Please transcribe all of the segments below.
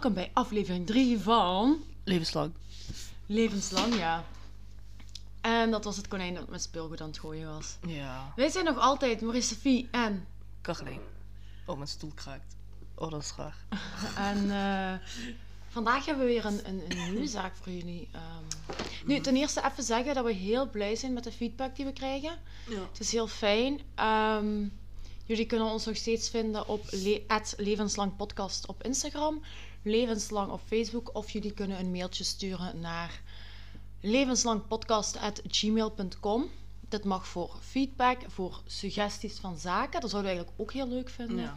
welkom bij aflevering 3 van Levenslang. Levenslang, ja. En dat was het konijn dat met speelgoed aan het gooien was. Ja. Wij zijn nog altijd Maurice Sophie en... Kacheling. Oh, mijn stoel kraakt. Oh, dat is raar. En eh, vandaag hebben we weer een, een, een nieuwe zaak voor jullie. Ehm, nu, ten eerste even zeggen dat we heel blij zijn met de feedback die we krijgen. Ja. Het is heel fijn. Ehm, jullie kunnen ons nog steeds vinden op le Levenslang Podcast op Instagram, Levenslang op Facebook, of jullie kunnen een mailtje sturen naar levenslangpodcast.gmail.com. Dit mag voor feedback, voor suggesties van zaken. Dat zouden we eigenlijk ook heel leuk vinden. Ja.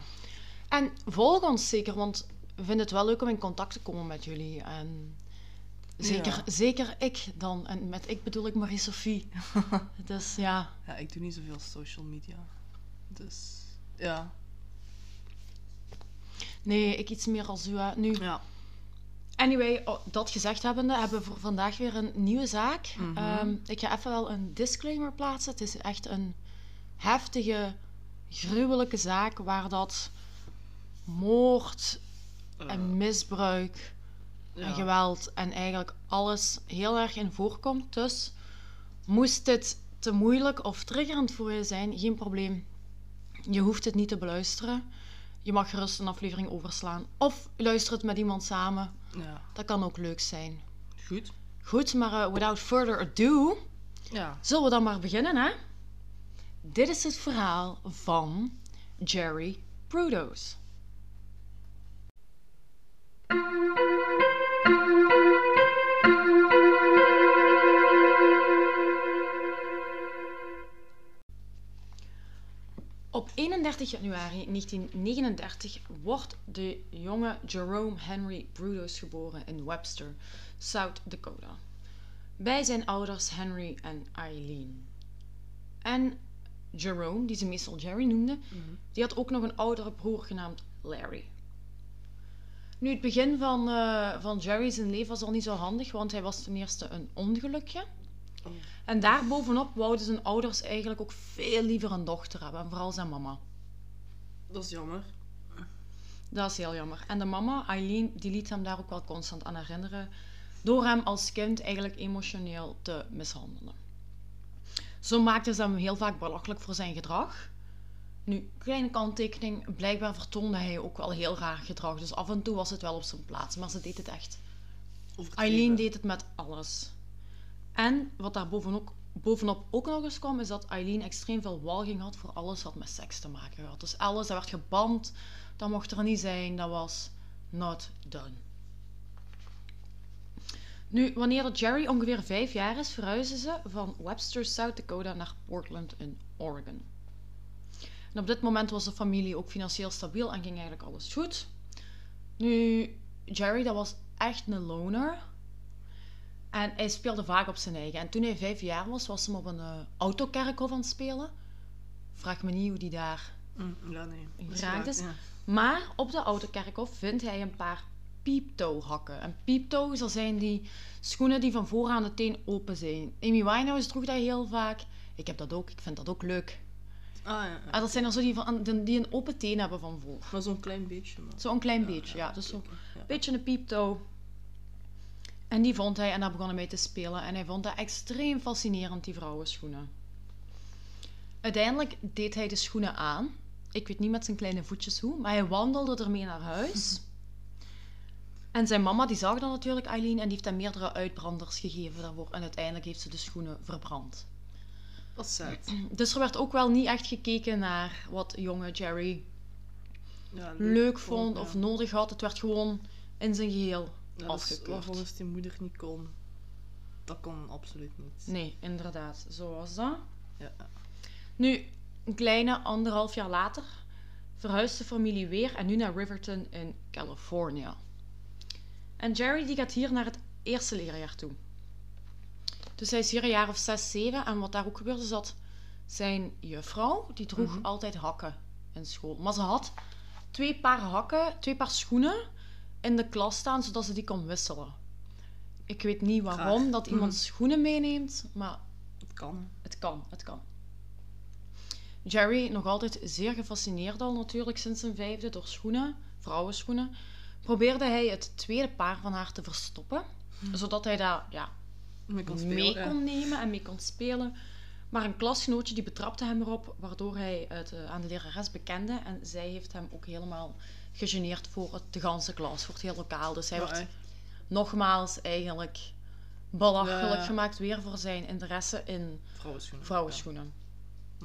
En volg ons zeker, want we vinden het wel leuk om in contact te komen met jullie. En zeker, Ja. zeker ik dan. En met ik bedoel ik Marie-Sophie. dus ja, ja, ik doe niet zoveel social media. Dus, ja. Nee, ik iets meer als u. hè. Nu, Ja. anyway, oh, dat gezegd hebbende, hebben we voor vandaag weer een nieuwe zaak. Mhm. Ehm, ik ga even wel een disclaimer plaatsen. Het is echt een heftige, gruwelijke zaak waar dat moord en misbruik en ja. geweld en eigenlijk alles heel erg in voorkomt. Dus moest dit te moeilijk of triggerend voor je zijn, geen probleem. Je hoeft het niet te beluisteren. Je mag gerust een aflevering overslaan. Of luister het met iemand samen. Ja. Dat kan ook leuk zijn. Goed. Goed, maar eh, without further ado, Ja. zullen we dan maar beginnen, hè? Dit is het verhaal van Jerry Brudos. Op 31 januari 1939 wordt de jonge Jerome Henry Brudos geboren in Webster, South Dakota. Bij zijn ouders Henry en Eileen. En Jerome, die ze meestal Jerry noemde, die had ook nog een oudere broer genaamd Larry. Nu, het begin van, eh, van Jerry zijn leven was al niet zo handig, want hij was ten eerste een ongelukje. Oh. En daarbovenop wouden zijn ouders eigenlijk ook veel liever een dochter hebben, en vooral zijn mama. Dat is jammer. Dat is heel jammer. En de mama, Eileen, die liet hem daar ook wel constant aan herinneren, door hem als kind eigenlijk emotioneel te mishandelen. Zo maakte ze hem heel vaak belachelijk voor zijn gedrag. Nu, kleine kanttekening, blijkbaar vertoonde hij ook wel heel raar gedrag, dus af en toe was het wel op zijn plaats, maar ze deed het echt. Eileen deed het met alles. En wat daar bovenop, bovenop ook nog eens kwam, is dat Eileen extreem veel walging had voor alles wat met seks te maken had. Dus alles, dat werd geband, dat mocht er niet zijn, dat was not done. Nu, wanneer Jerry ongeveer vijf jaar is, verhuizen ze van Webster, South Dakota naar Portland in Oregon. En op dit moment was de familie ook financieel stabiel en ging eigenlijk alles goed. Nu, Jerry, dat was echt een loner. En hij speelde vaak op zijn eigen. En toen hij vijf jaar was, was hij op een eh, autokerkhof aan het spelen. Vraag me niet hoe die daar Mm, ja, nee. Dat is geraakt waar, is. ja. Maar op de autokerkhof vindt hij een paar pieptoe-hakken. En pieptoes, dat zijn die schoenen die van vooraan de teen open zijn. Amy Winehouse droeg dat heel vaak. Ik heb dat ook, ik vind dat ook leuk. Ah, ja. ja. Ah, dat zijn er zo die, van, die een open teen hebben van voor. Maar zo'n klein beetje, man. Zo'n klein beetje, ja. Dus zo'n beetje een pieptoe. En die vond hij en daar begon hij mee te spelen. En hij vond dat extreem fascinerend, die vrouwenschoenen. Uiteindelijk deed hij de schoenen aan. Ik weet niet met zijn kleine voetjes hoe, maar hij wandelde ermee naar huis. En zijn mama die zag dan natuurlijk Eileen en die heeft hem meerdere uitbranders gegeven daarvoor. En uiteindelijk heeft ze de schoenen verbrand. Dat is sad. Dus er werd ook wel niet echt gekeken naar wat jonge Jerry Ja, leuk vond of ja. nodig had. Het werd gewoon in zijn geheel Ja, afgekeurd. wat volgens die moeder niet kon. Dat kon absoluut niet. Nee, inderdaad. Zo was dat. Ja. Nu, een kleine anderhalf jaar later verhuist de familie weer en nu naar Riverton in California. En Jerry die gaat hier naar het eerste leerjaar toe. Dus hij is hier een jaar of zes, zeven. En wat daar ook gebeurde is dat zijn juffrouw, die droeg Mhm. altijd hakken in school. Maar ze had twee paar hakken, twee paar schoenen in de klas staan, zodat ze die kon wisselen. Ik weet niet waarom Graag. dat iemand Mhm. schoenen meeneemt, maar Het kan. het kan, het kan. Jerry, nog altijd zeer gefascineerd al natuurlijk sinds zijn vijfde door schoenen, vrouwenschoenen, probeerde hij het tweede paar van haar te verstoppen, zodat hij daar ja, Mee kon mee spelen. kon nemen en mee kon spelen. Maar een klasgenootje die betrapte hem erop, waardoor hij het eh, aan de lerares bekende. En zij heeft hem ook helemaal gegeneerd voor het, de ganse klas, voor het hele lokaal. Dus hij echt. nogmaals eigenlijk belachelijk Ja. gemaakt weer voor zijn interesse in Vrouwenschoenen. vrouwenschoenen. Hm.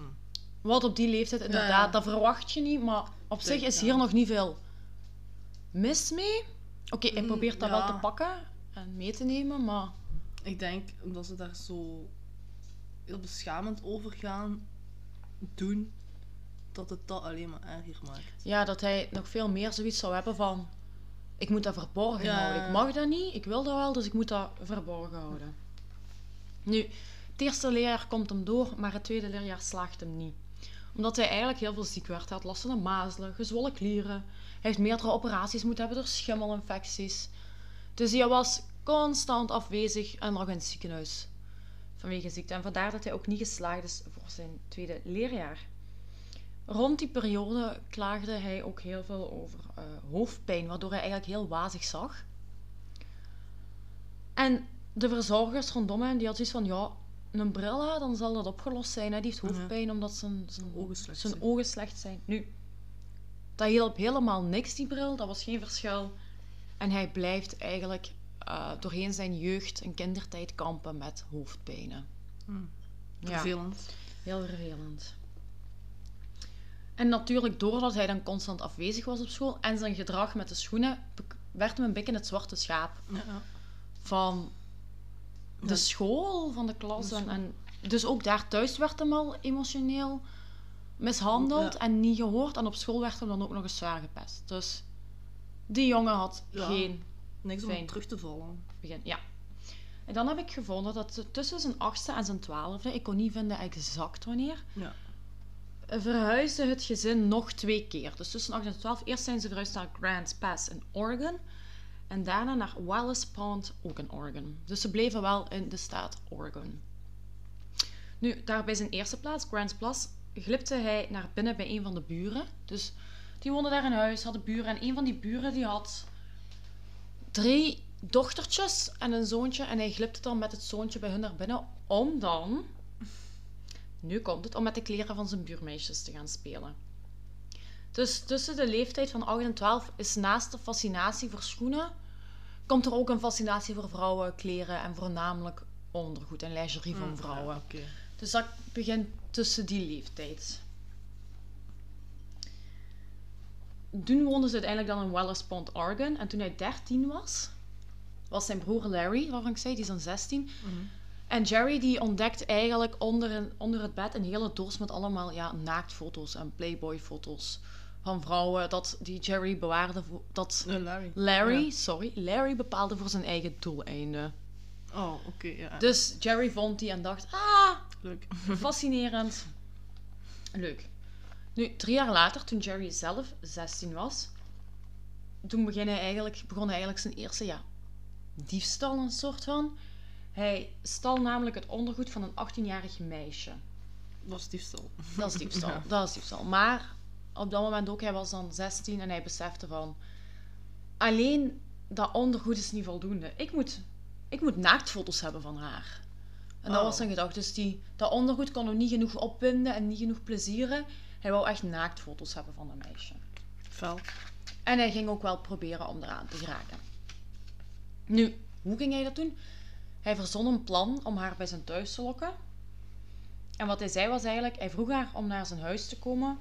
Wat op die leeftijd inderdaad, Ja, dat verwacht je niet, maar op zich is hier nog niet veel mis mee. Oké, hij Mm, probeert dat wel te pakken en mee te nemen, maar Ik denk omdat ze daar zo heel beschamend over gaan doen, dat het dat alleen maar erger maakt. ja, dat hij nog veel meer zoiets zou hebben van... Ik moet dat verborgen Ja. houden. Ik mag dat niet, ik wil dat wel, dus ik moet dat verborgen houden. Nu, het eerste leerjaar komt hem door, maar het tweede leerjaar slaagt hem niet. Omdat hij eigenlijk heel veel ziek werd. Hij had last van de mazelen, gezwollen klieren. Hij heeft meerdere operaties moeten hebben door schimmelinfecties. Dus hij was constant afwezig en lag in het ziekenhuis vanwege ziekte. En vandaar dat hij ook niet geslaagd is voor zijn tweede leerjaar. Rond die periode klaagde hij ook heel veel over eh, hoofdpijn, waardoor hij eigenlijk heel wazig zag. En de verzorgers rondom hem, die had zoiets van, ja, een bril, hè, dan zal dat opgelost zijn. Hè. Die heeft hoofdpijn omdat zijn, zijn, Ogen slecht zijn zijn. ogen slecht zijn. Nu, dat hielp helemaal niks, die bril. Dat was geen verschil. En hij blijft eigenlijk eh, doorheen zijn jeugd en kindertijd kampen met hoofdpijnen. Hm. Ja. Vervelend. Heel vervelend. En natuurlijk, doordat hij dan constant afwezig was op school en zijn gedrag met de schoenen, werd hem een beetje het zwarte schaap Ja, van de school, van de klas. En, dus ook daar thuis werd hem al emotioneel mishandeld Ja. en niet gehoord. En op school werd hem dan ook nog eens zwaar gepest. Dus die jongen had Ja. geen Niks om terug te vallen. begin. Ja. En dan heb ik gevonden dat tussen zijn achtste en zijn twaalfde, ik kon niet vinden exact wanneer, Ja. Verhuisde het gezin nog twee keer. Dus tussen 8 en 12. Eerst zijn ze verhuisd naar Grants Pass in Oregon. En daarna naar Wallace Pond, ook in Oregon. Dus ze bleven wel in de staat Oregon. Nu, daar bij zijn eerste plaats, Grants Pass, glipte hij naar binnen bij een van de buren. Dus die woonden daar in huis, hadden buren. En een van die buren die had drie dochtertjes en een zoontje. En hij glipte dan met het zoontje bij hun naar binnen om dan nu komt het om met de kleren van zijn buurmeisjes te gaan spelen. Dus tussen de leeftijd van 8 en 12 is naast de fascinatie voor schoenen, komt er ook een fascinatie voor vrouwen, kleren en voornamelijk ondergoed en lingerie van Hm, vrouwen. ja. Dus dat begint tussen die leeftijd. Toen woonden ze uiteindelijk dan in Wallace Pond, Oregon. En toen hij 13 was, was zijn broer Larry, waarvan ik zei, die is dan 16. Mhm. En Jerry die ontdekt eigenlijk onder, een, onder het bed een hele doos met allemaal ja, naaktfoto's en playboy-foto's van vrouwen. Dat die Jerry bewaarde, voor, dat Larry. Larry, Ja. sorry, Larry bepaalde voor zijn eigen doeleinden. Oh, oké, ja. Dus Jerry vond die en dacht, ah, Leuk. Fascinerend. Leuk. Nu, drie jaar later, toen Jerry zelf 16 was, toen begon hij eigenlijk, begon hij eigenlijk zijn eerste ja, diefstal, een soort van. Hij stal namelijk het ondergoed van een 18-jarig meisje. Dat is diefstal. Dat is diefstal. Ja. Dat is diefstal. Maar op dat moment ook, hij was dan 16 en hij besefte van... Alleen dat ondergoed is niet voldoende. Ik moet, ik moet naaktfoto's hebben van haar. En dat Oh. was zijn gedachte. Dus die, dat ondergoed kon hem niet genoeg opwinden en niet genoeg plezieren. Hij wou echt naaktfoto's hebben van dat meisje. Fel. En hij ging ook wel proberen om eraan te geraken. Nu, hoe ging hij dat doen? Hij verzon een plan om haar bij zijn thuis te lokken. En wat hij zei was eigenlijk, hij vroeg haar om naar zijn huis te komen.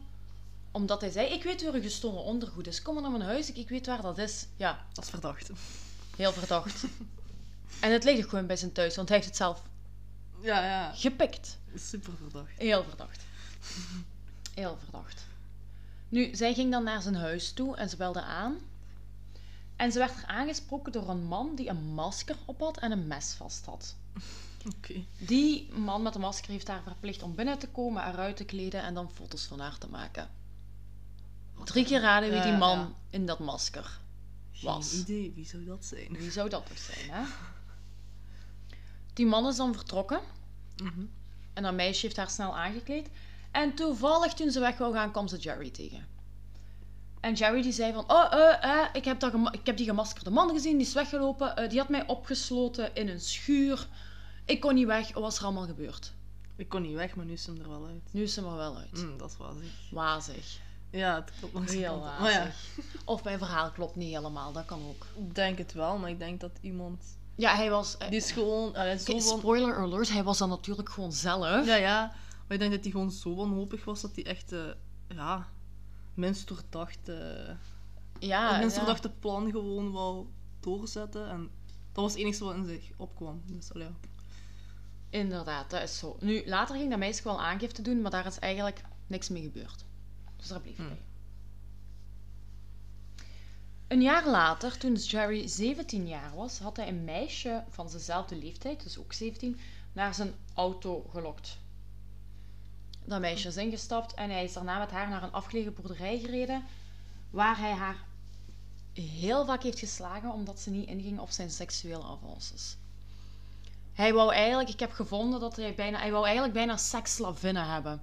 Omdat hij zei, ik weet waar uw gestolen ondergoed is. Kom maar naar mijn huis, ik, ik weet waar dat is. Ja, Dat is verdacht. heel verdacht. en het ligt ook gewoon bij zijn thuis, want hij heeft het zelf Ja, ja. gepikt. Super verdacht. Heel verdacht. Heel verdacht. Nu, zij ging dan naar zijn huis toe en ze belde aan. En ze werd er aangesproken door een man die een masker op had en een mes vast had. Die man met de masker heeft haar verplicht om binnen te komen, eruit te kleden en dan foto's van haar te maken. Drie keer raden wie die ja, man ja. in dat masker was. Geen idee, wie zou dat zijn? Wie zou dat toch zijn, hè? Die man is dan vertrokken Mhm. En dat meisje heeft haar snel aangekleed. En toevallig toen ze weg wou gaan, kwam ze Jerry tegen. En Jerry die zei van, oh, eh, eh, ik, heb dat ik heb die gemaskerde man gezien, die is weggelopen. eh, die had mij opgesloten in een schuur. Ik kon niet weg. Wat was er allemaal gebeurd? Ik kon niet weg, maar nu is hem er wel uit. Nu is ze er wel uit. Mm, dat is wazig. Wazig. Ja, het klopt de Heel ja, wazig. Of mijn verhaal klopt niet helemaal, dat kan ook. ik denk het wel, maar ik denk dat iemand... Ja, hij was... eh, Die is gewoon... zo van... spoiler alert, hij was dan natuurlijk gewoon zelf. Ja, ja. Maar ik denk dat hij gewoon zo wanhopig was dat hij echt... ja... Minst eh Ja, het minst ja. doordachte plan gewoon wou doorzetten. En dat was het enige wat in zich opkwam. Dus ja. Inderdaad, dat is zo. Nu, later ging dat meisje wel aangifte doen, maar daar is eigenlijk niks mee gebeurd. Dus daar bleef Hmm. bij. Een jaar later, toen Jerry 17 jaar was, had hij een meisje van dezelfde leeftijd, dus ook 17, naar zijn auto gelokt. Dat meisje is ingestapt en hij is daarna met haar naar een afgelegen boerderij gereden, waar hij haar heel vaak heeft geslagen omdat ze niet inging op zijn seksuele avances. Hij wou eigenlijk, ik heb gevonden dat hij bijna, hij wou eigenlijk bijna seksslavinnen hebben.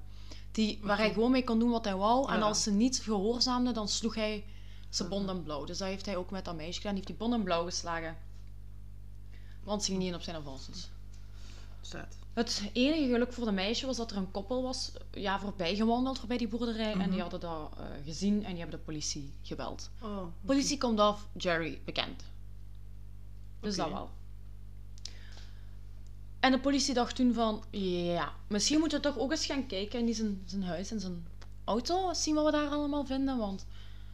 Die, waar hij gewoon mee kon doen wat hij wou. En Ja. als ze niet gehoorzaamde, dan sloeg hij ze bond en blauw. Dus dat heeft hij ook met dat meisje gedaan. Die heeft die bond en blauw geslagen. Want ze ging niet in op zijn avances. Zet. Het enige geluk voor de meisje was dat er een koppel was, ja, voorbij gewandeld voorbij die boerderij. En die Mhm. hadden dat eh, gezien en die hebben de politie gebeld. Oh, Politie komt af, Jerry bekend. Dus dat wel. En de politie dacht toen van, ja, misschien moeten we toch ook eens gaan kijken in die zijn, zijn huis en zijn auto, zien wat we daar allemaal vinden. Want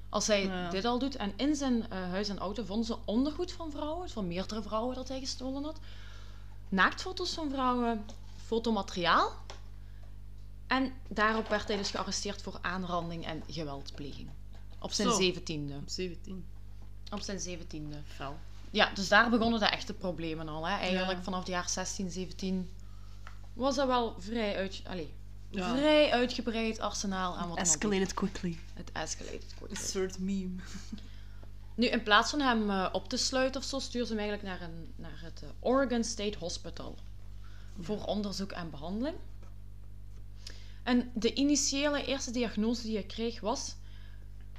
als hij Ja. dit al doet, en in zijn eh, huis en auto vonden ze ondergoed van vrouwen, van meerdere vrouwen dat hij gestolen had. Naaktfoto's van vrouwen, fotomateriaal. En daarop werd hij dus gearresteerd voor aanranding en geweldpleging. Op zijn Zo. zeventiende. Op 17. Op zijn zeventiende. Fel. Ja, dus daar begonnen de echte problemen al. Hè. Eigenlijk Ja. vanaf de jaar 16, 17 was dat wel vrij, uit, allee, Ja. vrij uitgebreid arsenaal aan wat. Escalated quickly. Het escalated quickly. Insert meme. Nu, in plaats van hem eh, op te sluiten of zo, stuurde ze hem eigenlijk naar, een, naar het eh, Oregon State Hospital. Voor onderzoek en behandeling. En de initiële eerste diagnose die hij kreeg was...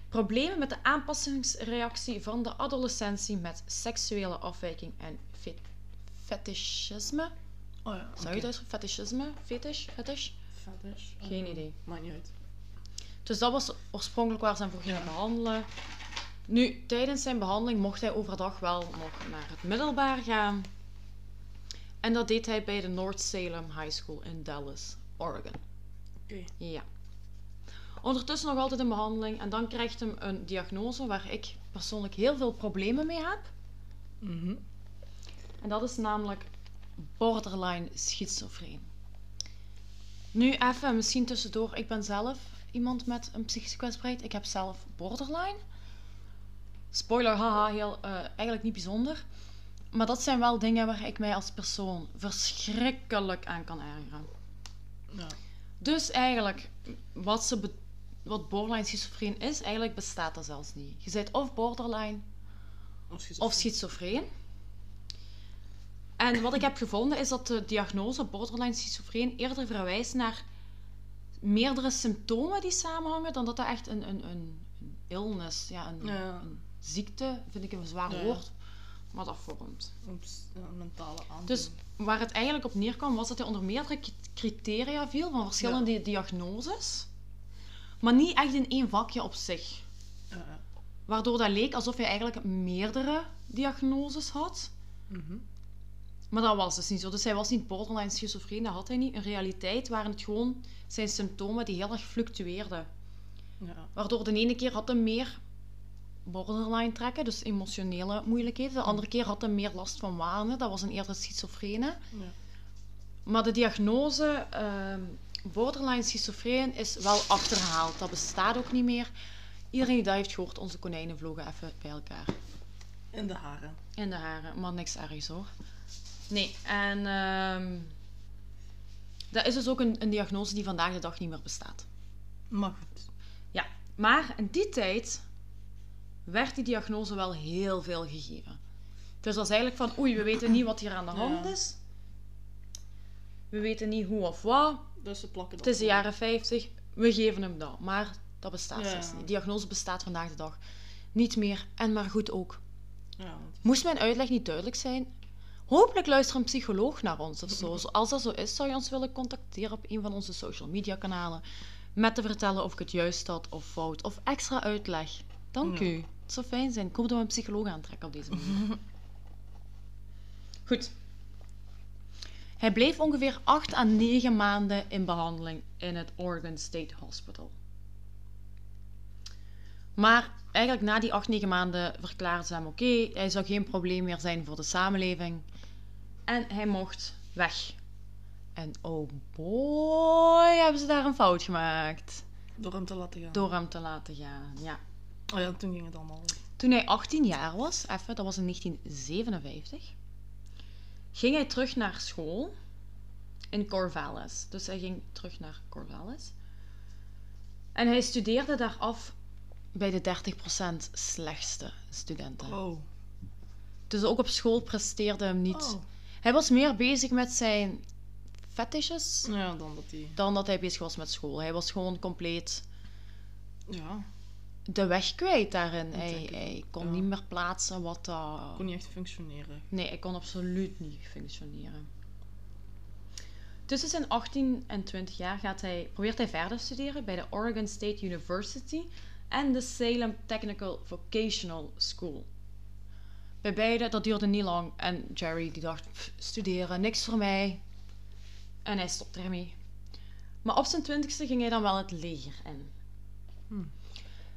Problemen met de aanpassingsreactie van de adolescentie met seksuele afwijking en fe- fetishisme. Oh ja. Zou je dat? Fetishisme? Fetish? Fetish? Fetish? Geen idee. Maakt niet uit. Dus dat was oorspronkelijk waar ze hem voor gingen behandelen. Nu, tijdens zijn behandeling mocht hij overdag wel nog naar het middelbaar gaan. En dat deed hij bij de North Salem High School in Dallas, Oregon. Oké. Ja. Ondertussen nog altijd in behandeling. En dan krijgt hem een diagnose waar ik persoonlijk heel veel problemen mee heb. Mhm. En dat is namelijk borderline schizofreen. Nu even, misschien tussendoor. Ik ben zelf iemand met een psychische kwetsbaarheid. Ik heb zelf borderline. Spoiler, haha, heel, eh, eigenlijk niet bijzonder. Maar dat zijn wel dingen waar ik mij als persoon verschrikkelijk aan kan ergeren. Ja. Dus eigenlijk, wat, ze be- wat borderline schizofreen is, eigenlijk bestaat dat zelfs niet. Je bent of borderline Of schizofreen. of schizofreen. En wat ik heb gevonden is dat de diagnose borderline schizofreen eerder verwijst naar meerdere symptomen die samenhangen, dan dat dat echt een, een, een, een illness, ja, een, Ja. een ziekte, vind ik een zwaar Ja. woord, maar dat vormt. Oeps, ja, mentale aandoening. Dus waar het eigenlijk op neerkwam, was dat hij onder meerdere criteria viel van verschillende diagnoses, maar niet echt in één vakje op zich. Ja. Waardoor dat leek alsof hij eigenlijk meerdere diagnoses had. Mhm. Maar dat was dus niet zo. Dus hij was niet borderline schizofreen, dat had hij niet. In realiteit waren het gewoon zijn symptomen die heel erg fluctueerden. Ja. Waardoor de ene keer had hij meer borderline trekken, dus emotionele moeilijkheden. De andere keer had hij meer last van wanen, dat was een eerder schizofrene. Ja. Maar de diagnose ehm, borderline schizofreen is wel achterhaald. Dat bestaat ook niet meer. Iedereen die dat heeft gehoord, onze konijnen vlogen even bij elkaar. In de haren. In de haren, maar niks ergs hoor. Nee, en ehm, dat is dus ook een, een diagnose die vandaag de dag niet meer bestaat. Maar goed. Ja, maar in die tijd werd die diagnose wel heel veel gegeven. Dus dat is eigenlijk van, oei, we weten niet wat hier aan de hand Ja. is. We weten niet hoe of wat. Dus ze plakken dat Het is de jaren 50, we geven hem dat. Maar Dat bestaat Ja, niet. Diagnose bestaat vandaag de dag niet meer. En maar goed ook. Ja, Moest mijn uitleg niet duidelijk zijn? Hopelijk luistert een psycholoog naar ons of zo. Als dat zo is, zou je ons willen contacteren op een van onze social media kanalen. Met te vertellen of ik het juist had of fout. Of extra uitleg. Dank u. Zou fijn zijn. Ik hoop dat we een psycholoog aantrekken op deze manier. Goed. Hij bleef ongeveer 8 à 9 maanden in behandeling in het Oregon State Hospital. Maar eigenlijk na die 8, 9 maanden verklaarden ze hem oké. hij zou geen probleem meer zijn voor de samenleving. En hij mocht weg. En oh boy, hebben ze daar een fout gemaakt. Door hem te laten gaan. Door hem te laten gaan, ja. Oh ja, toen ging het allemaal. Toen hij 18 jaar was, even, dat was in 1957, ging hij terug naar school in Corvallis. Dus hij ging terug naar Corvallis. En hij studeerde daar af bij de 30% slechtste studenten. Oh. Dus ook op school presteerde hem niet. Oh. Hij was meer bezig met zijn fetishes Ja, dan dat hij. dan dat hij bezig was met school. Hij was gewoon compleet Ja, de weg kwijt daarin. Hij, ik kon ja. niet meer plaatsen wat dat... kon niet echt functioneren. Nee, hij kon absoluut niet functioneren. Tussen zijn 18 en 20 jaar gaat hij, probeert hij verder te studeren bij de Oregon State University en de Salem Technical Vocational School. Bij beide, dat duurde niet lang en Jerry die dacht, "Pff, studeren, niks voor mij. En hij stopte ermee. Maar op zijn twintigste ging hij dan wel het leger in. Hmm.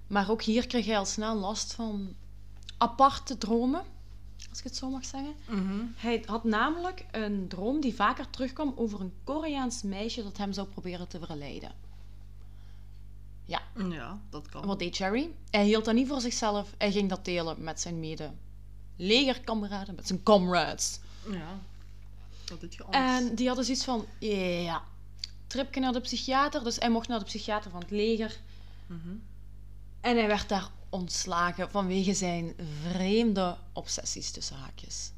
Maar ook hier kreeg hij al snel last van aparte dromen, als ik het zo mag zeggen. Mhm. Hij had namelijk een droom die vaker terugkwam over een Koreaans meisje dat hem zou proberen te verleiden. Ja, dat kan. Wat deed Jerry? Hij hield dat niet voor zichzelf. Hij ging dat delen met zijn mede legerkameraden, met zijn comrades. Ja. Dat doet je anders. En die hadden zoiets van, ja, tripje naar de psychiater. Dus hij mocht naar de psychiater van het leger. Mhm. En hij werd daar ontslagen vanwege zijn vreemde obsessies tussen haakjes.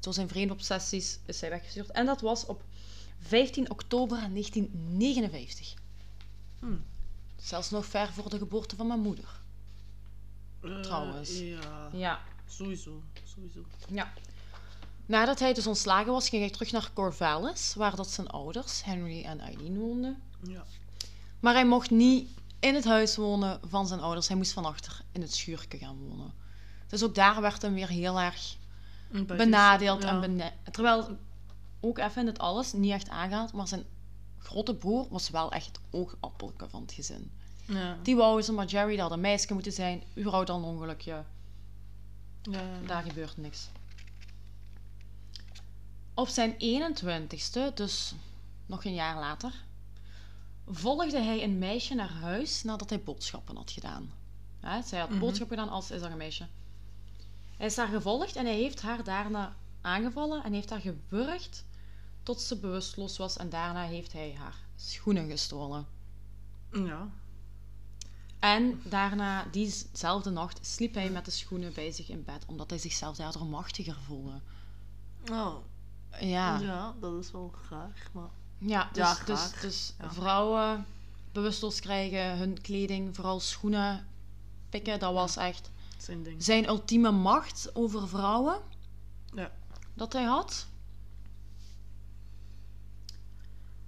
Door zijn vreemde obsessies is hij weggestuurd. En dat was op 15 oktober 1959. Hmm. Zelfs nog ver voor de geboorte van mijn moeder. Eh, trouwens. Ja, Ja. sowieso. Sowieso. ja. Nadat hij dus ontslagen was, ging hij terug naar Corvallis, waar dat zijn ouders, Henry en Eileen, woonden. Ja. Maar hij mocht niet in het huis wonen van zijn ouders. Hij moest van achter in het schuurke gaan wonen. Dus ook daar werd hem weer heel erg benadeeld. Ja. En bene- Terwijl, ook even in het alles, niet echt aangehaald, maar zijn grote broer was wel echt het oogappelke van het gezin. Ja. Die wou ze, maar Jerry, dat had een meisje moeten zijn. Überhaupt dan een ongelukje. Ja. Daar gebeurt niks. Op zijn 21ste, dus nog een jaar later, volgde hij een meisje naar huis nadat hij boodschappen had gedaan. Ja, zij had Mhm. boodschappen gedaan als is een meisje. Hij is haar gevolgd en hij heeft haar daarna aangevallen en heeft haar gewurgd tot ze bewusteloos was en daarna heeft hij haar schoenen gestolen. Ja. En daarna, diezelfde nacht, sliep hij met de schoenen bij zich in bed, omdat hij zichzelf daardoor machtiger voelde. Oh. Ja, Ja, dat is wel raar, maar... ja dus, dus, dus Ja. vrouwen bewusteloos krijgen, hun kleding, vooral schoenen pikken, dat was echt Zijn ding. zijn ultieme macht over vrouwen Ja. dat hij had.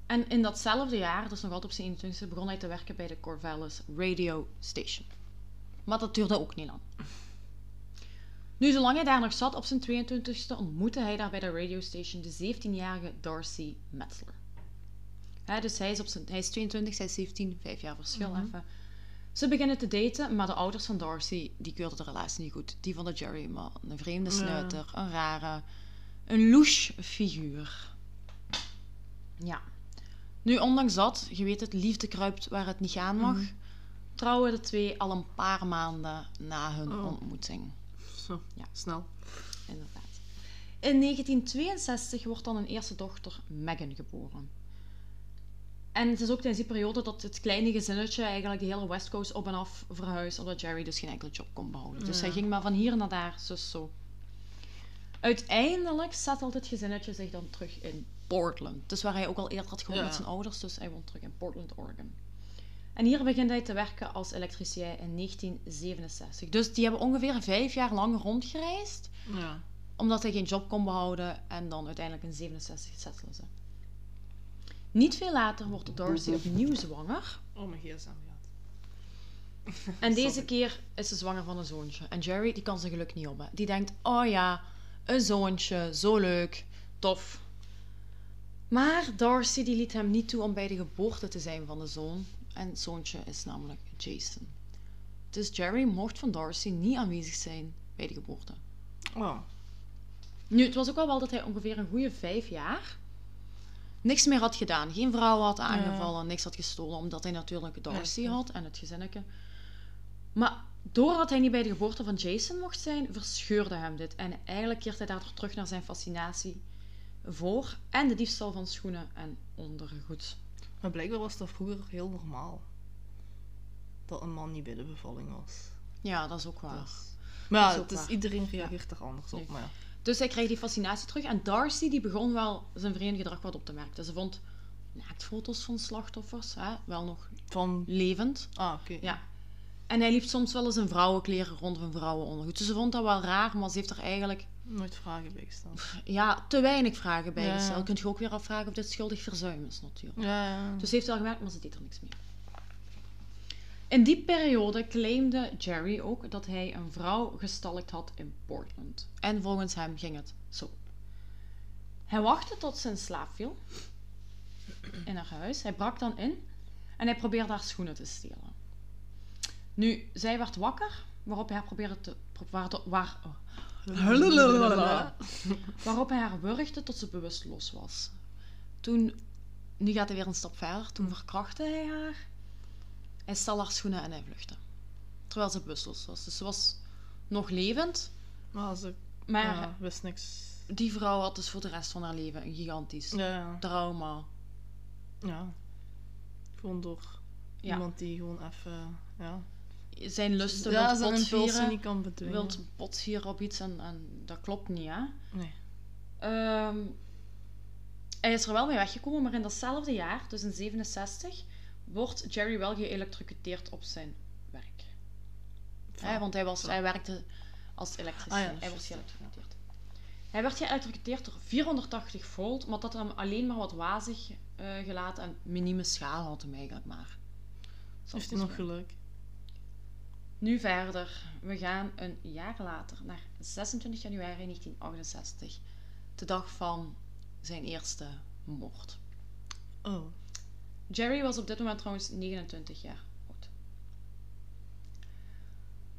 En in datzelfde jaar, dus nog altijd op zijn 21 begon hij te werken bij de Corvallis Radio Station. Maar dat duurde ook niet lang. Nu, zolang hij daar nog zat op zijn 22e, ontmoette hij daar bij de radio station de 17-jarige Darcy Metzler. Hè, dus hij is, op zijn, hij is 22, zij is 17, vijf jaar verschil Mhm. even. Ze beginnen te daten, maar de ouders van Darcy die keurden de relatie niet goed. Die vonden Jerry maar een vreemde Ja. snuiter, een rare, een louche figuur. Ja. Nu, ondanks dat, je weet het, liefde kruipt waar het niet gaan mag, Mhm. trouwen de twee al een paar maanden na hun Oh. ontmoeting. Zo, Ja. snel. Inderdaad. In 1962 wordt dan een eerste dochter, Megan, geboren. En het is ook tijdens die periode dat het kleine gezinnetje eigenlijk de hele West Coast op en af verhuist, omdat Jerry dus geen enkele job kon behouden. Dus Ja. hij ging maar van hier naar daar, zus zo. Uiteindelijk settelt het gezinnetje zich dan terug in Portland. Dus waar hij ook al eerder had gewoond Ja. met zijn ouders, dus hij woont terug in Portland, Oregon. En hier begint hij te werken als elektricien in 1967. Dus die hebben ongeveer vijf jaar lang rondgereisd, Ja. omdat hij geen job kon behouden. En dan uiteindelijk in 67 settelen ze. Niet veel later wordt Darcy opnieuw zwanger. Oh, mijn gsm gaat. En deze Sorry. keer is ze zwanger van een zoontje. En Jerry, die kan zijn geluk niet hebben. Die denkt, oh ja, een zoontje, zo leuk, tof. Maar Darcy die liet hem niet toe om bij de geboorte te zijn van de zoon. En het zoontje is namelijk Jason. Dus Jerry mocht van Darcy niet aanwezig zijn bij de geboorte. Oh. Nu, het was ook al wel dat hij ongeveer een goede vijf jaar niks meer had gedaan. Geen vrouw had aangevallen, niks had gestolen, omdat hij natuurlijk Darcy had en het gezinnetje. Maar doordat hij niet bij de geboorte van Jason mocht zijn, verscheurde hem dit. En eigenlijk keert hij daardoor terug naar zijn fascinatie voor en de diefstal van schoenen en ondergoed. Maar blijkbaar was dat vroeger heel normaal. Dat een man niet bij de bevalling was. Ja, dat is ook waar. Dus- Maar ja, is waar. iedereen reageert er anders op. Nee. Maar ja. Dus hij kreeg die fascinatie terug. En Darcy die begon wel zijn vreemde gedrag wat op te merken. Ze vond naaktfoto's van slachtoffers, hè, wel nog Van... levend. Ah, oké. Ja. En hij liep soms wel eens in vrouwenkleren rond of in vrouwenondergoed. Dus ze vond dat wel raar, maar ze heeft er eigenlijk Nooit vragen bij gestaan. ja, te weinig vragen bij Ja, gesteld. ja. Kun je ook weer afvragen of dit schuldig verzuim is natuurlijk. Ja, ja. Dus ze heeft wel gemerkt, maar ze deed er niks mee. In die periode claimde Jerry ook dat hij een vrouw gestalkt had in Portland. En volgens hem ging het zo. Hij wachtte tot ze in slaap viel in haar huis. Hij brak dan in en hij probeerde haar schoenen te stelen. Nu, zij werd wakker, waarop hij haar probeerde te... Waar, waar, waarop hij haar wurgde tot ze bewusteloos was. Toen, nu gaat hij weer een stap verder, toen verkrachtte hij haar. Hij stal haar schoenen en hij vluchtte. Terwijl ze bewusteloos was. Dus ze was nog levend, Maar ze maar ja, wist niks. die vrouw had dus voor de rest van haar leven een gigantisch Ja, ja. trauma. ja. Gewoon door Ja. iemand die gewoon even... Ja, Zijn lusten ja wilt botvieren, niet kan bedwingen. wilt botvieren op iets en, en dat klopt niet, hè. Nee. Ehm, hij is er wel mee weggekomen, maar in datzelfde jaar, dus in 67, wordt Jerry wel geëlectrocuteerd op zijn werk. Hè, want hij, was, hij werkte als elektricien. Ah ja, hij wordt juist, geëlectrocuteerd. Hij werd geëlectrocuteerd door 480 volt, maar dat hem alleen maar wat wazig eh, gelaten en minieme schade had hem eigenlijk maar. Heeft hij het nog geluk? Nu verder. We gaan een jaar later naar 26 januari 1968. De dag van zijn eerste moord. Oh. Jerry was op dit moment trouwens 29 jaar oud.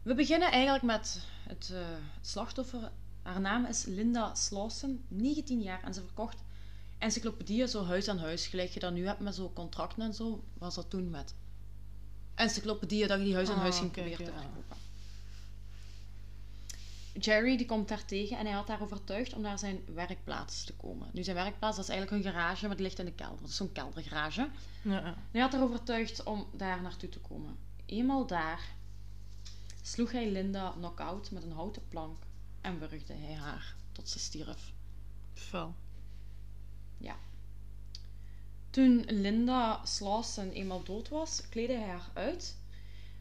We beginnen eigenlijk met het, eh, het slachtoffer. Haar naam is Linda Slauson, 19 jaar en ze verkocht encyclopedieën zo huis aan huis. Gelijk je dat nu hebt met zo'n contracten en zo, was dat toen met encyclopedieën dat je die huis aan Ah, huis ging oké, proberen te verkopen. Jerry die komt daar tegen en hij had haar overtuigd om naar zijn werkplaats te komen. Nu zijn werkplaats dat is eigenlijk een garage, maar die ligt in de kelder. Dat is zo'n keldergarage. Ja, ja. Hij had haar overtuigd om daar naartoe te komen. Eenmaal daar sloeg hij Linda knock-out met een houten plank en wurgde hij haar tot ze stierf. Fel. Toen Linda Slauson eenmaal dood was, kleedde hij haar uit.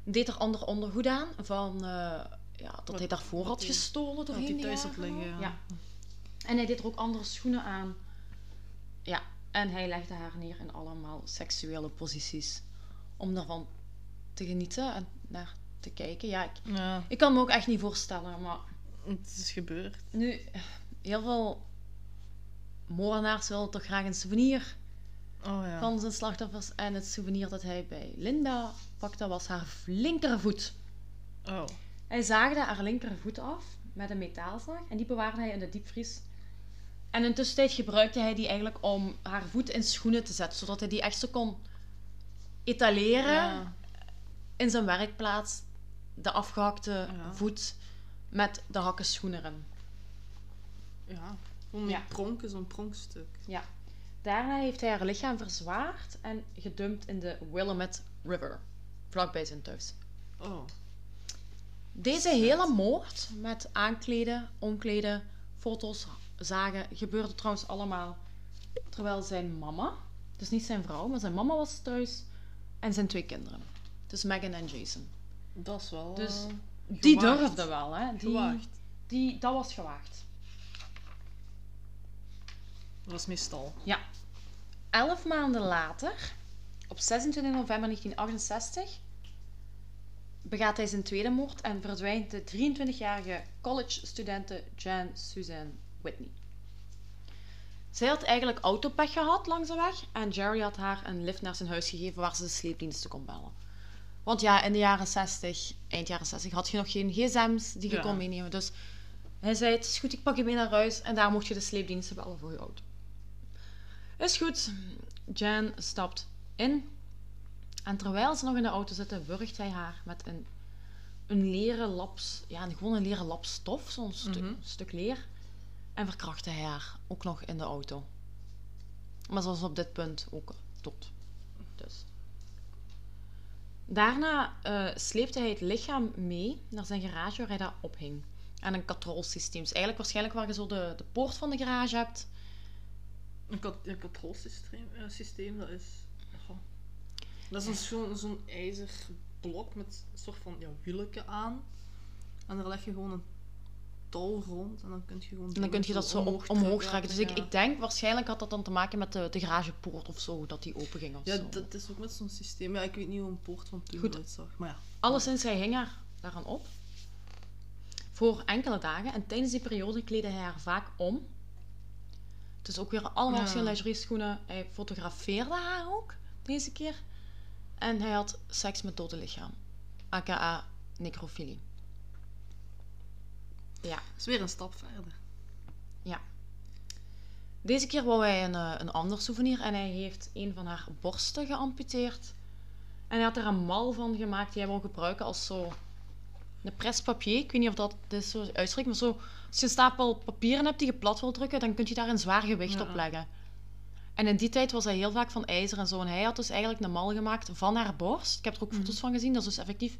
Deed er ander ondergoed aan van eh, ja, dat Wat- hij daarvoor had gestolen doorheen hij de thuis had liggen. Ja. Ja. En hij deed er ook andere schoenen aan. Ja, en hij legde haar neer in allemaal seksuele posities. Om daarvan te genieten en naar te kijken. Ja, ik, Ja, ik kan me ook echt niet voorstellen, maar het is gebeurd. nu, heel veel moordenaars willen toch graag een souvenir Oh ja. van zijn slachtoffers. En het souvenir dat hij bij Linda pakte was haar linkervoet. Oh. Hij zaagde haar linkervoet af met een metaalzaag en die bewaarde hij in de diepvries. En in de tussentijd gebruikte hij die eigenlijk om haar voet in schoenen te zetten, zodat hij die echt zo kon etaleren Ja. in zijn werkplaats. De afgehakte Ja. voet met de hakken schoenen erin. Ja. Gewoon Ja. een pronk is een pronkstuk. Daarna heeft hij haar lichaam verzwaard en gedumpt in de Willamette River, vlakbij zijn thuis. Oh. Deze hele moord met aankleden, omkleden, foto's, zagen, gebeurde trouwens allemaal terwijl zijn mama, dus niet zijn vrouw, maar zijn mama was thuis en zijn twee kinderen. Dus Megan en Jason. Dat is wel... Dus eh, Die durfde wel, hè. Die, Gewaagd. Die, dat was gewaagd. Dat is meestal. Ja. Elf maanden later, op 26 november 1968, begaat hij zijn tweede moord en verdwijnt de 23-jarige college-studente Jan Suzanne Whitney. Zij had eigenlijk autopech gehad langs de weg en Jerry had haar een lift naar zijn huis gegeven waar ze de sleepdiensten kon bellen. Want ja, in de jaren 60, eind jaren 60, had je nog geen gsm's die je Ja. kon meenemen. Dus hij zei, het is goed, ik pak je mee naar huis en daar mocht je de sleepdiensten bellen voor je auto. Is goed. Jan stapt in. En terwijl ze nog in de auto zitten, wurgt hij haar met een, een leren laps... Ja, een- gewoon een leren lap stof, zo'n stu- Mhm. stuk leer. En verkrachtte hij haar ook nog in de auto. Maar ze was op dit punt ook dood. Dus. Daarna eh, sleepte hij het lichaam mee naar zijn garage waar hij dat ophing. En een katrolsysteem. Dus eigenlijk waarschijnlijk waar je zo de, de poort van de garage hebt. Een, kat een controlesysteem, eh, systeem, dat is... Dat is zo'n zo'n ijzerblok met een soort van ja, aan. En daar leg je gewoon een touw rond en dan kun je gewoon... En dan kun je dat zo omhoog, omhoog trekken. Dus ik, ja. ik denk, waarschijnlijk had dat dan te maken met de, de garagepoort of zo, dat die open ging of Ja, zo. dat is ook met zo'n systeem. Ja, ik weet niet hoe een poort van toen Goed. eruit zag. Maar ja. Alleszins, hij hing haar daaraan op. Voor enkele dagen. En tijdens die periode kleedde hij haar vaak om. Dus ook weer allemaal Ja. verschillende lingerie schoenen. Hij fotografeerde haar ook, deze keer. En hij had seks met dode lichaam. AKA necrofilie. Ja. Dat is weer een stap verder. Deze keer wou hij een, eh, een ander souvenir en hij heeft een van haar borsten geamputeerd. En hij had er een mal van gemaakt die hij wou gebruiken als zo een prespapier. Ik weet niet of dat dit zo uitspreekt, maar zo, als je een stapel papieren hebt die je plat wil drukken, dan kun je daar een zwaar gewicht Ja. op leggen. En in die tijd was hij heel vaak van ijzer en zo. En hij had dus eigenlijk een mal gemaakt van haar borst. Ik heb er ook foto's van gezien. Dat is dus effectief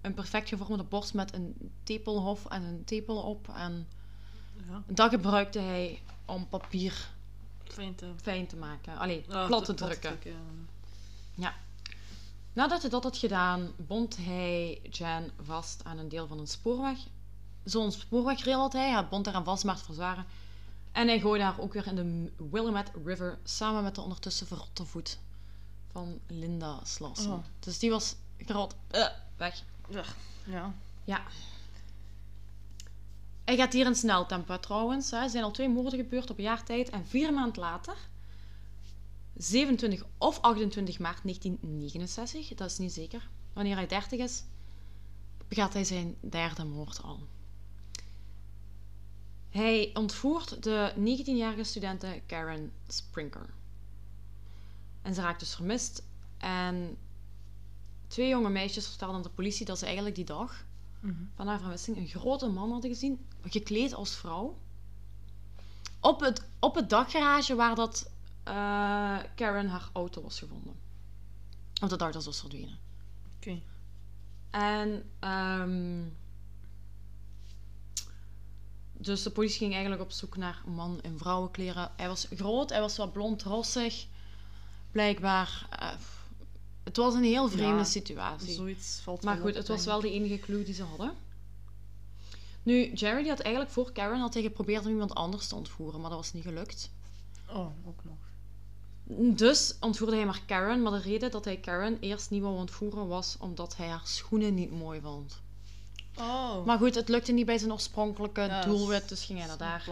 een perfect gevormde borst met een tepelhof en een tepel op. En Ja, dat gebruikte hij om papier fijn te... fijn te maken. Allee, plat te drukken. Nadat hij dat had gedaan, bond hij Jan vast aan een deel van een spoorweg. Zo'n spoorwegrail had hij. Hij bond daar aan vast, maar het verzwaren. En hij gooide haar ook weer in de Willamette River samen met de ondertussen verrotte voet van Linda Slauson. Oh. Dus die was gerot eh, weg. Ja. ja. Ja. Hij gaat hier in sneltempo trouwens. hè. Er zijn al twee moorden gebeurd op een jaar tijd. En vier maanden later, 27 of 28 maart 1969, dat is niet zeker, wanneer hij 30 is, begaat hij zijn derde moord al. Hij ontvoert de 19-jarige studente Karen Sprinker. En ze raakt dus vermist. En twee jonge meisjes vertelden aan de politie dat ze eigenlijk die dag Mhm. van haar vermissing een grote man hadden gezien, gekleed als vrouw. Op het, op het dakgarage waar dat eh, Karen haar auto was gevonden. Of dat ze was verdwenen. Oké. En ehm, dus de politie ging eigenlijk op zoek naar man in vrouwenkleren. Hij was groot, hij was wat blond rossig. Blijkbaar. eh, het was een heel vreemde Ja, situatie. Zoiets valt Maar goed, het was wel de enige clue die ze hadden. Nu, Jerry die had eigenlijk voor Karen had hij geprobeerd om iemand anders te ontvoeren, maar dat was niet gelukt. Oh, ook nog. Dus ontvoerde hij maar Karen, maar de reden dat hij Karen eerst niet wou ontvoeren was omdat hij haar schoenen niet mooi vond. Oh. Maar goed, het lukte niet bij zijn oorspronkelijke Ja, doelwit, dus ging hij naar daar.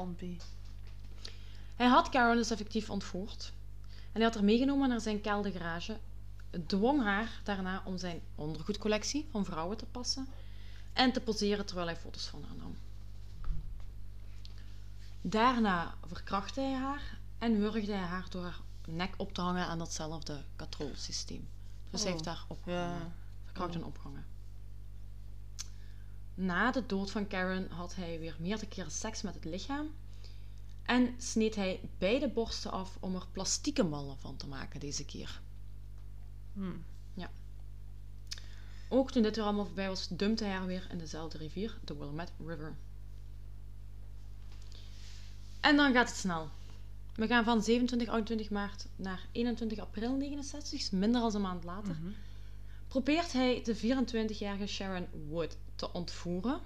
Hij had Karen dus effectief ontvoerd. En hij had haar meegenomen naar zijn kelde garage. Dwong haar daarna om zijn ondergoedcollectie van vrouwen te passen. En te poseren terwijl hij foto's van haar nam. Daarna verkrachtte hij haar en wurgde hij haar door haar nek op te hangen aan datzelfde katrolsysteem. Dus hij Oh. heeft haar opgehangen. Ja. Verkracht en opgehangen. Na de dood van Karen had hij weer meerdere keren seks met het lichaam. En sneed hij beide borsten af om er plastieke mallen van te maken deze keer. Hm. Ook toen dit weer allemaal voorbij was, dumpte hij haar weer in dezelfde rivier, de Willamette River. En dan gaat het snel. We gaan van 27, 28 maart naar 21 april 69, dus minder dan een maand later. Mhm. Probeert hij de 24-jarige Sharon Wood te ontvoeren,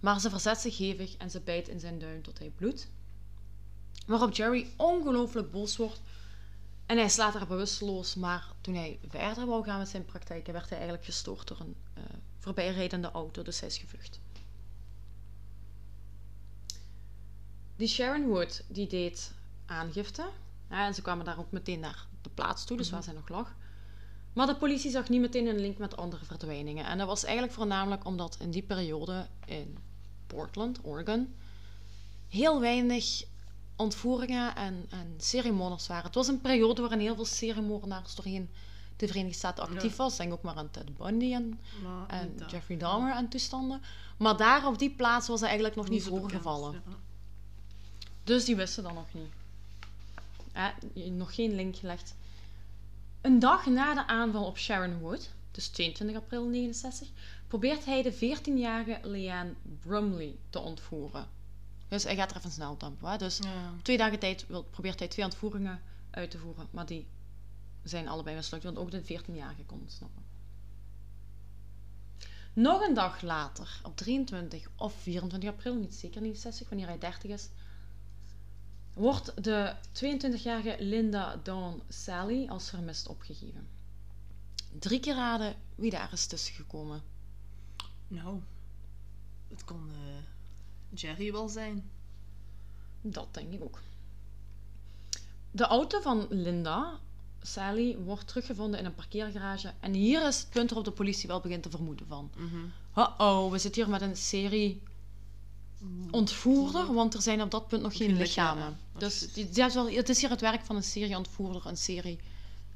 maar ze verzet zich hevig en ze bijt in zijn duim tot hij bloedt. Waarop Jerry ongelooflijk boos wordt en hij slaat haar bewusteloos, maar toen hij verder wou gaan met zijn praktijken, werd hij eigenlijk gestoord door een eh, voorbijrijdende auto, dus hij is gevlucht. Die Sharon Wood, die deed aangifte. Ja, en ze kwamen daar ook meteen naar de plaats toe, dus waar zij nog lag. Maar de politie zag niet meteen een link met andere verdwijningen. En dat was eigenlijk voornamelijk omdat in die periode in Portland, Oregon, heel weinig ontvoeringen en, en seriemoorders waren. Het was een periode waarin heel veel seriemoordenaars doorheen de Verenigde Staten actief was. Denk ook maar aan Ted Bundy en, Maar. Jeffrey Dahmer en toestanden. Maar daar op die plaats was er eigenlijk nog niet, voorgevallen. ja. Dus die wisten dat nog niet. Eh, nog geen link gelegd. Een dag na de aanval op Sharon Wood, dus 22 april 69, probeert hij de 14-jarige Leanne Brumley te ontvoeren. Dus hij gaat er even snel op. Hè? Dus Ja. twee dagen tijd wil, probeert hij twee ontvoeringen uit te voeren, maar die zijn allebei mislukt, want ook de 14-jarige kon ontsnappen. Nog een dag later, op 23 of 24 april, niet zeker 69, wanneer hij 30 is, wordt de 22-jarige Linda Dawn Sally als vermist opgegeven. Drie keer raden wie daar is tussengekomen. Nou, het kon eh, Jerry wel zijn. Dat denk ik ook. De auto van Linda, Sally, wordt teruggevonden in een parkeergarage. En hier is het punt waarop de politie wel begint te vermoeden van. Uh-oh, we zitten hier met een serie ontvoerder, want er zijn op dat punt nog geen Geen lichamen. Dat Dus is- wel, het is hier het werk van een serie ontvoerder, een serie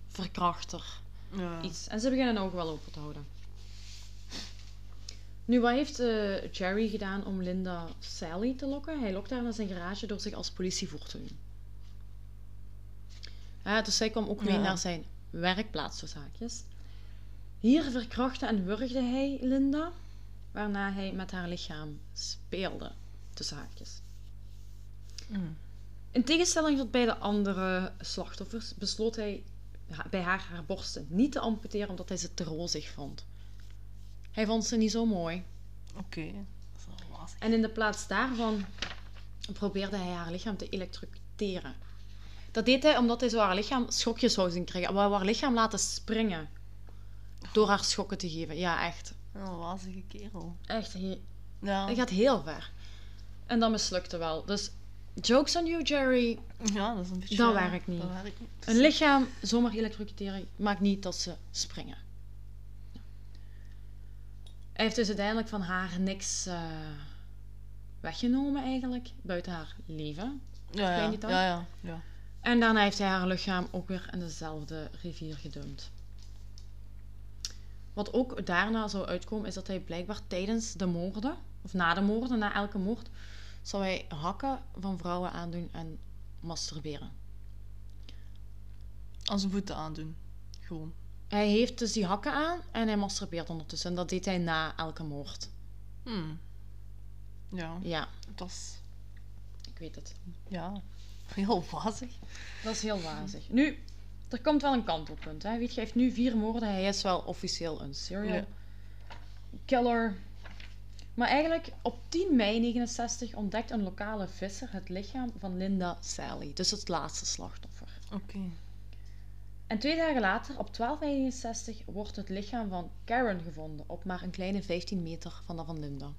verkrachter, Ja. iets. En ze beginnen ook wel open te houden. Nu, wat heeft eh, Jerry gedaan om Linda Sally te lokken? Hij lokt haar naar zijn garage door zich als politievoer te doen. Ja, dus zij kwam ook mee Ja. naar zijn werkplaats, tussen haakjes. Hier verkrachtte en wurgde hij Linda, waarna hij met haar lichaam speelde, tussen haakjes. Mm. In tegenstelling tot bij de andere slachtoffers besloot hij bij haar haar borsten niet te amputeren omdat hij ze te rozig vond. Hij vond ze niet zo mooi. Oké, dat is wel lastig. En in de plaats daarvan probeerde hij haar lichaam te elektrocuteren. Dat deed hij omdat hij zo haar lichaam schokjes zou zien krijgen. Wou haar lichaam laten springen. Door haar schokken te geven. Ja, echt. Een wazige kerel. Echt. Hij, Ja. hij gaat heel ver. En dat mislukte wel. Dus, jokes on you, Jerry. ja, dat is een beetje... Dat ja, werkt niet. Dat werkt niet. Een lichaam zomaar elektrocuteren maakt niet dat ze springen. Hij heeft dus uiteindelijk van haar niks eh, weggenomen eigenlijk, buiten haar leven. Ja, ja, ja, ja, ja. En daarna heeft hij haar lichaam ook weer in dezelfde rivier gedumpt. Wat ook daarna zou uitkomen, is dat hij blijkbaar tijdens de moorden, of na de moorden, na elke moord, zou hij hakken van vrouwen aandoen en masturberen. Zijn voeten aandoen. Gewoon. Hij heeft dus die hakken aan en hij masturbeert ondertussen. En dat deed hij na elke moord. Hmm. Ja, Ja, dat is... ik weet het. Ja, heel wazig. Dat is heel wazig. Nu, er komt wel een kantelpunt. Hè. Weet je, hij heeft nu vier moorden. Hij is wel officieel een serial Ja. killer. Maar eigenlijk, op 10 mei 69 ontdekt een lokale visser het lichaam van Linda Sally. Dus het laatste slachtoffer. Oké. En twee dagen later, op 12 mei 69, wordt het lichaam van Karen gevonden. Op maar een kleine 15 meter van dat van Linda.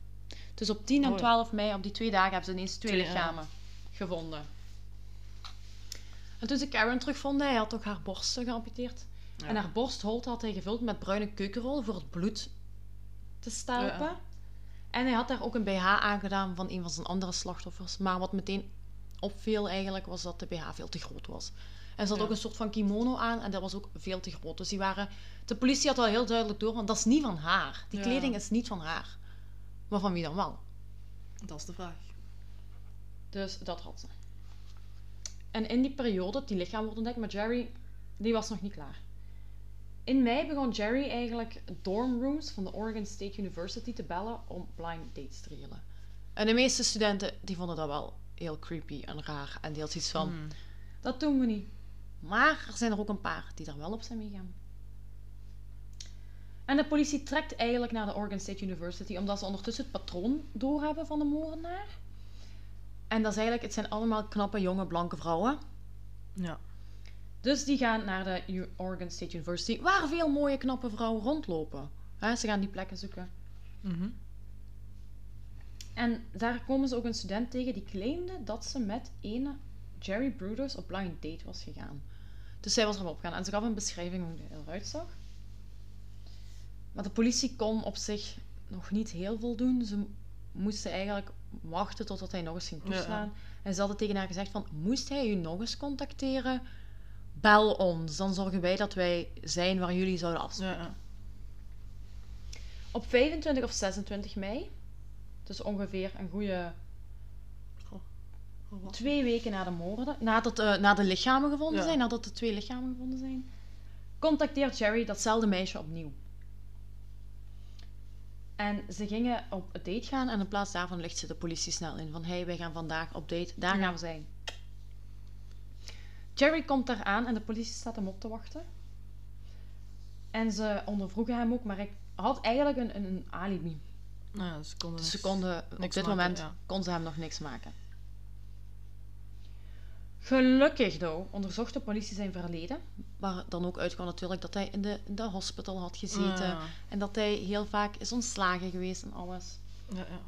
Dus op 10 en Oh. 12 mei, op die twee dagen, hebben ze ineens twee Twee, ja. lichamen gevonden. En toen ze Karen terugvonden, hij had ook haar borsten geamputeerd. Ja. En haar borstholte had hij gevuld met bruine keukenrol voor het bloed te stelpen. Ja. En hij had daar ook een BH aangedaan van een van zijn andere slachtoffers. Maar wat meteen opviel eigenlijk, was dat de BH veel te groot was. En ze had Ja. ook een soort van kimono aan en dat was ook veel te groot. Dus die waren... De politie had wel heel duidelijk door, want dat is niet van haar. Die Ja. kleding is niet van haar. Maar van wie dan wel? Dat is de vraag. Dus dat had ze. En in die periode, dat die lichaam wordt ontdekt, maar Jerry, die was nog niet klaar. In mei begon Jerry eigenlijk dormrooms van de Oregon State University te bellen om blind dates te regelen. En de meeste studenten die vonden dat wel heel creepy en raar. En die had iets van, Hmm. Dat doen we niet. Maar er zijn er ook een paar die daar wel op zijn meegaan. En de politie trekt eigenlijk naar de Oregon State University omdat ze ondertussen het patroon doorhebben van de moordenaar. En dat is eigenlijk, het zijn allemaal knappe, jonge, blanke vrouwen. Ja. Dus die gaan naar de Oregon State University, waar veel mooie, knappe vrouwen rondlopen. Ze gaan die plekken zoeken. Mhm. En daar komen ze ook een student tegen die claimde dat ze met ene Jerry Brudos op blind date was gegaan. Dus zij was erop gegaan en ze gaf een beschrijving hoe hij eruit zag. Maar de politie kon op zich nog niet heel veel doen. Ze moesten eigenlijk wachten totdat hij nog eens ging ja. toeslaan. En ze hadden tegen haar gezegd van, moest hij u nog eens contacteren, bel ons. Dan zorgen wij dat wij zijn waar jullie zouden afspreken. Ja. Op 25 of 26 mei, dus ongeveer een goede was twee weken na de moorden, nadat uh, na de lichamen gevonden Ja. zijn, nadat de twee lichamen gevonden zijn, contacteert Jerry datzelfde meisje opnieuw. En ze gingen op een date gaan en in plaats daarvan ligt ze de politie snel in. Van, hey, wij gaan vandaag op date, daar Ja. gaan we zijn. Jerry komt daar aan en de politie staat hem op te wachten. En ze ondervroegen hem ook, maar hij had eigenlijk een, een, alibi. Nou ja, ze konden, Dus ze konden, op dit maken, moment ja. kon ze hem nog niks maken. Gelukkig, though, onderzocht de politie zijn verleden. Waar dan ook uitkwam natuurlijk dat hij in de, in de hospital had gezeten. Ja, En dat hij heel vaak is ontslagen geweest en alles. ja, ja.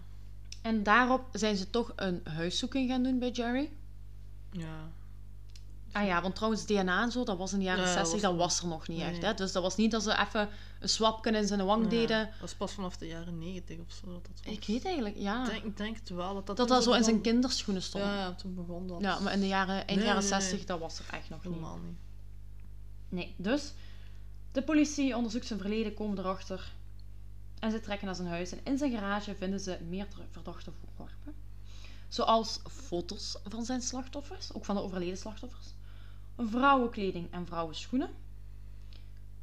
En daarop zijn ze toch een huiszoeking gaan doen bij Jerry. ja. Ah ja, want trouwens DNA en zo, dat was in de jaren Ja, dat 60, was dat was er nog niet nee, echt. Hè? Dus dat was niet dat ze even een swapken in zijn wang Ja, deden. Dat is pas vanaf de jaren 90 of zo. Dat dat was. Ik weet eigenlijk, ja. Ik denk, denk het wel dat dat, dat dat zo in zijn kinderschoenen stond. Ja, ja, toen begon dat. Ja, maar in de jaren, eind Nee, jaren nee, nee. 60, dat was er echt nog niet. Helemaal niet. Nee, dus de politie onderzoekt zijn verleden, komen erachter. En ze trekken naar zijn huis. En in zijn garage vinden ze meerdere verdachte voorwerpen. Zoals foto's van zijn slachtoffers, ook van de overleden slachtoffers. Vrouwenkleding en vrouwenschoenen.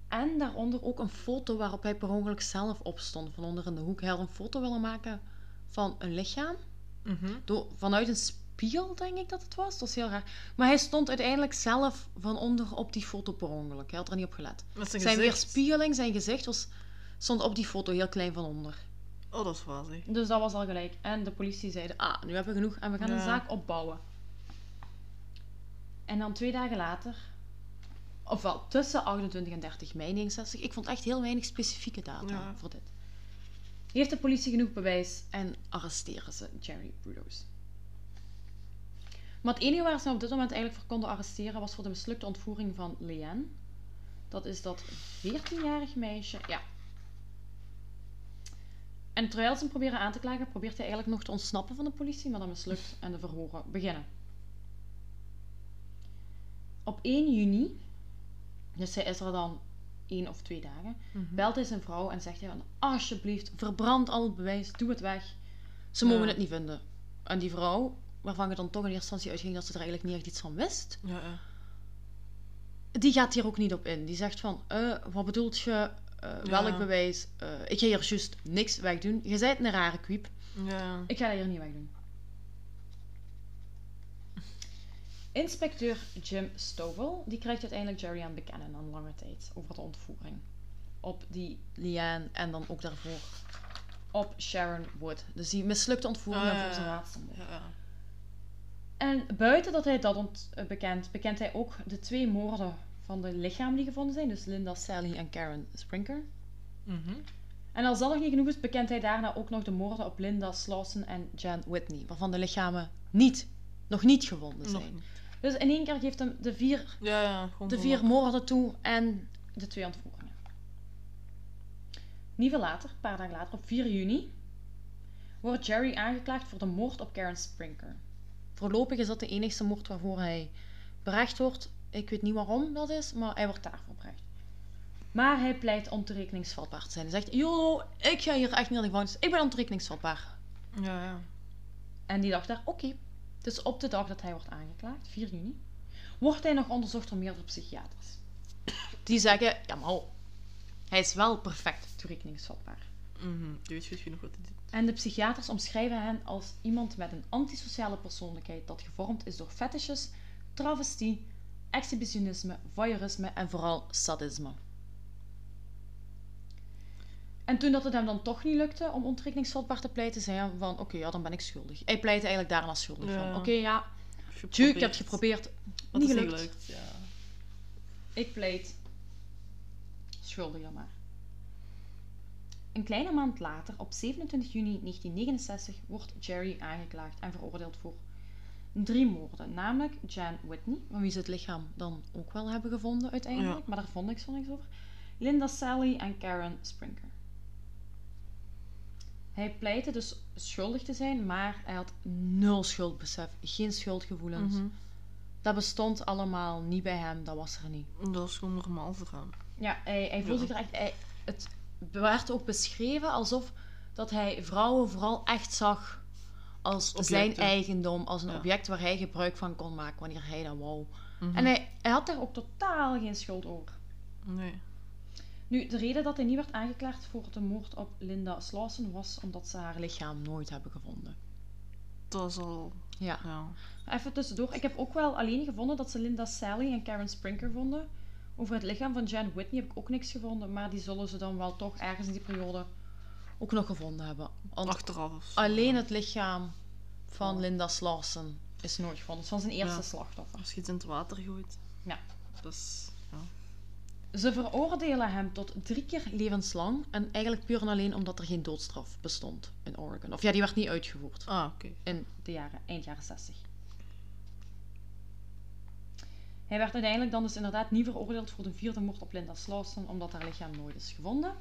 En daaronder ook een foto waarop hij per ongeluk zelf op stond, van onder in de hoek. Hij had een foto willen maken van een lichaam. Mhm. Door, vanuit een spiegel, denk ik dat het was. Dat was heel raar. Maar hij stond uiteindelijk zelf van onder op die foto per ongeluk. Hij had er niet op gelet. Zijn, Zijn weerspiegeling, zijn gezicht, was, stond op die foto heel klein van onder. Oh, dat is wazig. Dus dat was al gelijk. En de politie zeiden, ah, nu hebben we genoeg en we gaan Ja. een zaak opbouwen. En dan twee dagen later, ofwel tussen 28 en 30 mei 69, ik vond echt heel weinig specifieke data Ja. voor dit. Heeft de politie genoeg bewijs en arresteren ze Jerry Brudos. Maar het enige waar ze op dit moment eigenlijk voor konden arresteren was voor de mislukte ontvoering van Leanne. Dat is dat 14-jarig meisje. Ja. En terwijl ze hem proberen aan te klagen, probeert hij eigenlijk nog te ontsnappen van de politie, maar dat mislukt en de verhoren beginnen. Op 1 juni, dus hij is er dan één of twee dagen, Mhm. belt hij zijn vrouw en zegt hij van, alsjeblieft, verbrand al het bewijs, doe het weg. Ze mogen Ja. het niet vinden. En die vrouw, waarvan je dan toch in eerste instantie uitging dat ze er eigenlijk niet echt iets van wist, Ja, ja. die gaat hier ook niet op in. Die zegt van, eh, wat bedoelt je, eh, welk bewijs? Eh, ik ga hier juist niks wegdoen. Je bent een rare kwiep. Ja. Ik ga dat hier niet wegdoen. Inspecteur Jim Stovall die krijgt uiteindelijk Jerry aan bekennen na een lange tijd over de ontvoering. Op die Leanne en dan ook daarvoor op Sharon Wood. Dus die mislukte ontvoering ja, voor zijn laatste ja. En buiten dat hij dat ont- eh, bekent, bekent hij ook de twee moorden van de lichamen die gevonden zijn. Dus Linda Sally en Karen Sprinker. Mhm. En als dat nog niet genoeg is, bekent hij daarna ook nog de moorden op Linda Slauson en Jan Whitney. Waarvan de lichamen niet, nog niet gevonden zijn. Dus in één keer geeft hem de vier, Ja, ja. De vier moorden toe en de twee ontvoeringen. Niet veel later, een paar dagen later, op 4 juni, wordt Jerry aangeklaagd voor de moord op Karen Sprinker. Voorlopig is dat de enigste moord waarvoor hij berecht wordt. Ik weet niet waarom dat is, maar hij wordt daarvoor berecht. Maar hij pleit ontoerekeningsvatbaar te zijn. Hij zegt, joh, ik ga hier echt niet naar de gevangenis. Ik ben ontoerekeningsvatbaar. Ja, ja. En die dacht daar, oké. Dus op de dag dat hij wordt aangeklaagd, 4 juni, wordt hij nog onderzocht door meerdere psychiaters. Die zeggen, ja maar ho, hij is wel perfect toerekeningsvatbaar. Mhm. Je weet goed genoeg wat hij doet. En de psychiaters omschrijven hen als iemand met een antisociale persoonlijkheid dat gevormd is door fetishes, travestie, exhibitionisme, voyeurisme en vooral sadisme. En toen dat het hem dan toch niet lukte om ontrekeningsvatbaar te pleiten, zei hij van oké, ja, dan ben ik schuldig. Hij pleitte eigenlijk daarna schuldig Ja. van. Oké, ja, tjuk, ik heb het geprobeerd. Maar Niet gelukt. Ja. Ik pleit schuldig dan maar. Een kleine maand later, op 27 juni 1969, wordt Jerry aangeklaagd en veroordeeld voor drie moorden. Namelijk Jan Whitney, van wie ze het lichaam dan ook wel hebben gevonden uiteindelijk, Ja. maar daar vond ik zo niks over. Linda Sally en Karen Sprinker. Hij pleitte dus schuldig te zijn, maar hij had nul schuldbesef, geen schuldgevoelens. Mhm. Dat bestond allemaal niet bij hem, dat was er niet. Dat is gewoon normaal voor hem. Ja, hij, hij voelde zich er echt... Hij, het werd ook beschreven alsof dat hij vrouwen vooral echt zag als zijn eigendom, als een Ja. object waar hij gebruik van kon maken wanneer hij dat wou. Mhm. En hij, hij had daar ook totaal geen schuld over. Nee. Nu, de reden dat hij niet werd aangeklaagd voor de moord op Linda Slauson was omdat ze haar lichaam nooit hebben gevonden. Dat is al... Ja. Ja. Even tussendoor. Ik heb ook wel alleen gevonden dat ze Linda Sally en Karen Sprinker vonden. Over het lichaam van Jan Whitney heb ik ook niks gevonden, maar die zullen ze dan wel toch ergens in die periode ook nog gevonden hebben. Want Achteraf alleen het lichaam van Linda Slauson is nooit gevonden. Het was zijn eerste Ja. slachtoffer. Als je het in het water gooit. Ja. Dat is... Ze veroordelen hem tot drie keer levenslang. En eigenlijk puur en alleen omdat er geen doodstraf bestond in Oregon. Of ja, die werd niet uitgevoerd Ah, oké. in de jaren, eind jaren 60. Hij werd uiteindelijk dan dus inderdaad niet veroordeeld voor de vierde moord op Linda Slauson, omdat haar lichaam nooit is gevonden.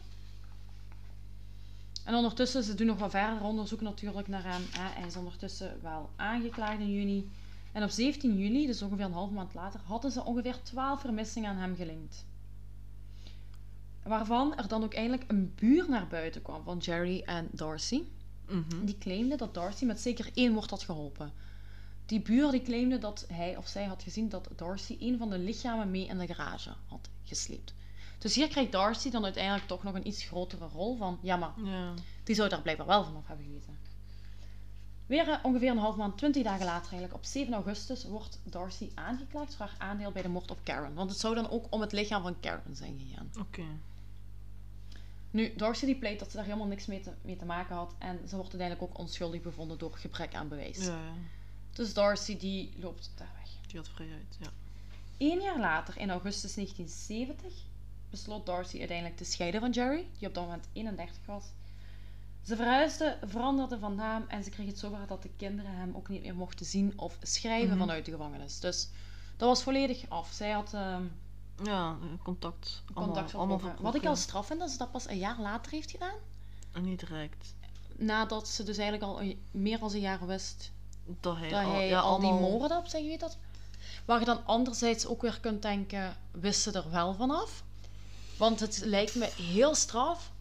En ondertussen, ze doen nog wat verder onderzoek natuurlijk naar hem. Hè. Hij is ondertussen wel aangeklaagd in juni. En op 17 juli, dus ongeveer een half maand later, hadden ze ongeveer 12 vermissingen aan hem gelinkt. Waarvan er dan ook eindelijk een buur naar buiten kwam van Jerry en Darcy. Mhm. Die claimde dat Darcy met zeker één moord had geholpen. Die buur die claimde dat hij of zij had gezien dat Darcy een van de lichamen mee in de garage had gesleept. Dus hier krijgt Darcy dan uiteindelijk toch nog een iets grotere rol van, ja maar, Ja. die zou daar blijkbaar wel vanaf hebben geweten. Weer eh, ongeveer een half maand, 20 dagen later eigenlijk, op 7 augustus, wordt Darcy aangeklaagd voor haar aandeel bij de moord op Karen. Want het zou dan ook om het lichaam van Karen zijn gegaan. Oké. Nu, Darcy die pleit dat ze daar helemaal niks mee te, mee te maken had. En ze wordt uiteindelijk ook onschuldig bevonden door gebrek aan bewijs. Ja, ja. Dus Darcy die loopt daar weg. Die had vrijheid. Ja. Eén jaar later, in augustus 1970, besloot Darcy uiteindelijk te scheiden van Jerry, die op dat moment 31 was. Ze verhuisden, veranderden van naam en ze kreeg het zover dat de kinderen hem ook niet meer mochten zien of schrijven Mhm. vanuit de gevangenis. Dus dat was volledig af. Zij had ehm, Ja, eh, contact. Allemaal, contact allemaal. Wat ik al straf vind, dat ze dat pas een jaar later heeft gedaan. En niet direct. Nadat ze dus eigenlijk al een- meer dan een jaar wist Dat hij, dat al, hij ja, al die allemaal- moorden op zich weet had. Waar je dan anderzijds ook weer kunt denken, wist ze er wel vanaf? Want het lijkt me heel straf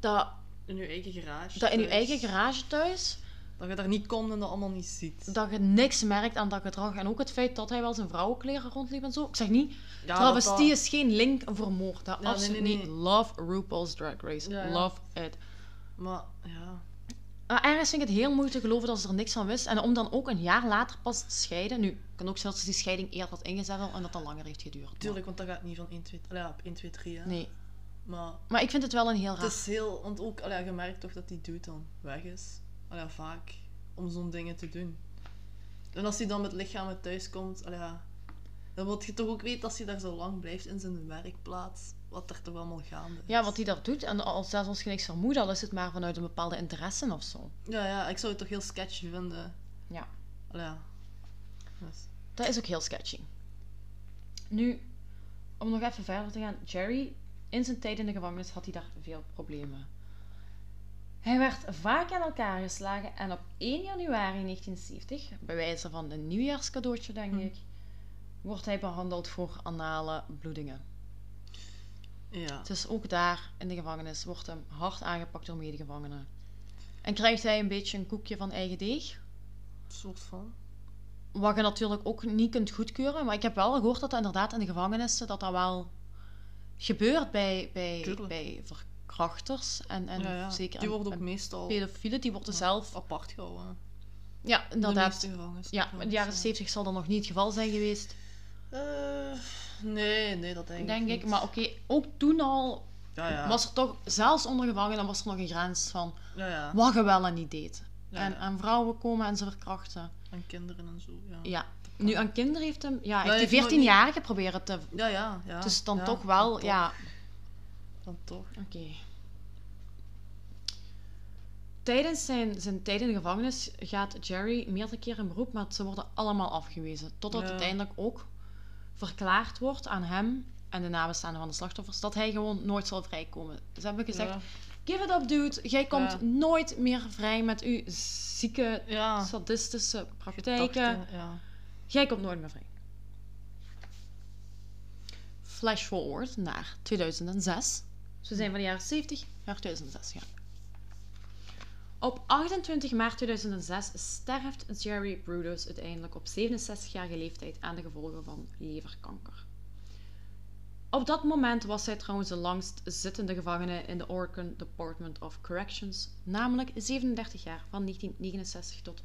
dat, In je eigen garage. dat in je thuis. eigen garage thuis, Dat je daar niet komt en dat allemaal niet ziet. dat je niks merkt aan dat gedrag. En ook het feit dat hij wel zijn vrouwenkleren rondliep en zo. Ik zeg niet, Ja, travestie dat- is geen link voor moord. Dat absoluut nee, niet. nee. Love RuPaul's Drag Race. Ja. Love it. Maar ja. Maar ergens vind ik het heel moeilijk te geloven dat ze er niks van wist. En om dan ook een jaar later pas te scheiden. Nu, kan ook zijn dat ze die scheiding eerder had ingezet en dat dan langer heeft geduurd. maar- Tuurlijk, want dat gaat niet van 1, 2, allee, ja, op 1, 2, 3. Hè. Nee. Maar Maar ik vind het wel een heel raar... het is heel. Want ook, allee, je merkt toch dat die dude dan weg is. Allee, ja, vaak. Om zo'n dingen te doen. En als hij dan met lichamen thuis komt, allee, dan wil je toch ook weten als hij daar zo lang blijft in zijn werkplaats. Wat er toch allemaal gaande is. Ja, wat hij daar doet. En als zelfs als je niks vermoedt, al is het maar vanuit een bepaalde interesse of zo. Ja, ja, ik zou het toch heel sketchy vinden. Ja. Allee, ja. Dus, Dat is ook heel sketchy. Nu, om nog even verder te gaan. Jerry, in zijn tijd in de gevangenis had hij daar veel problemen. Hij werd vaak aan elkaar geslagen en op 1 januari 1970, bij wijze van een nieuwjaarscadeautje denk Hm. ik, wordt hij behandeld voor anale bloedingen. ja. Dus ook daar in de gevangenis wordt hem hard aangepakt door medegevangenen. En krijgt hij een beetje een koekje van eigen deeg. Een soort van. Wat je natuurlijk ook niet kunt goedkeuren. Maar ik heb wel gehoord dat dat inderdaad in de gevangenissen dat dat wel gebeurt bij, bij, Tuurlijk. bij verkrachters. En, en ja, ja. zeker die en- worden ook meestal pedofielen. Die worden zelf apart gehouden. Ja, De inderdaad. gevangenis. Ja, in de jaren 70 zal dat nog niet het geval zijn geweest, Eh, nee, nee, dat denk ik denk ik. niet. Maar oké, ook toen al Ja, ja. was er toch, zelfs onder gevangenen, was er nog een grens van Ja, ja. wat je wel en niet deed. En, vrouwen komen en ze verkrachten. En kinderen en zo, ja. Ja. Nu, aan kinderen heeft hem... Ja, heeft die heeft nog niet- 14-jarige proberen te... Ja, ja, ja. Dus dan toch wel, dan toch, ja... Dan toch. Oké. Tijdens zijn, zijn tijd in de gevangenis gaat Jerry meerdere keren in beroep, maar ze worden allemaal afgewezen. Totdat Ja. uiteindelijk ook verklaard wordt aan hem en de nabestaanden van de slachtoffers dat hij gewoon nooit zal vrijkomen. Ze hebben gezegd, Ja. give it up dude, jij komt Ja. nooit meer vrij met uw zieke, Ja. sadistische praktijken. Gedachten, Ja. Jij komt nooit meer vrij. Flash forward naar 2006. Dus we zijn van de jaren 70 naar 2006 gegaan. Op 28 maart 2006 sterft Jerry Brudos uiteindelijk op 67-jarige leeftijd aan de gevolgen van leverkanker. Op dat moment was hij trouwens de langst zittende gevangene in de Oregon Department of Corrections, namelijk 37 jaar, van 1969 tot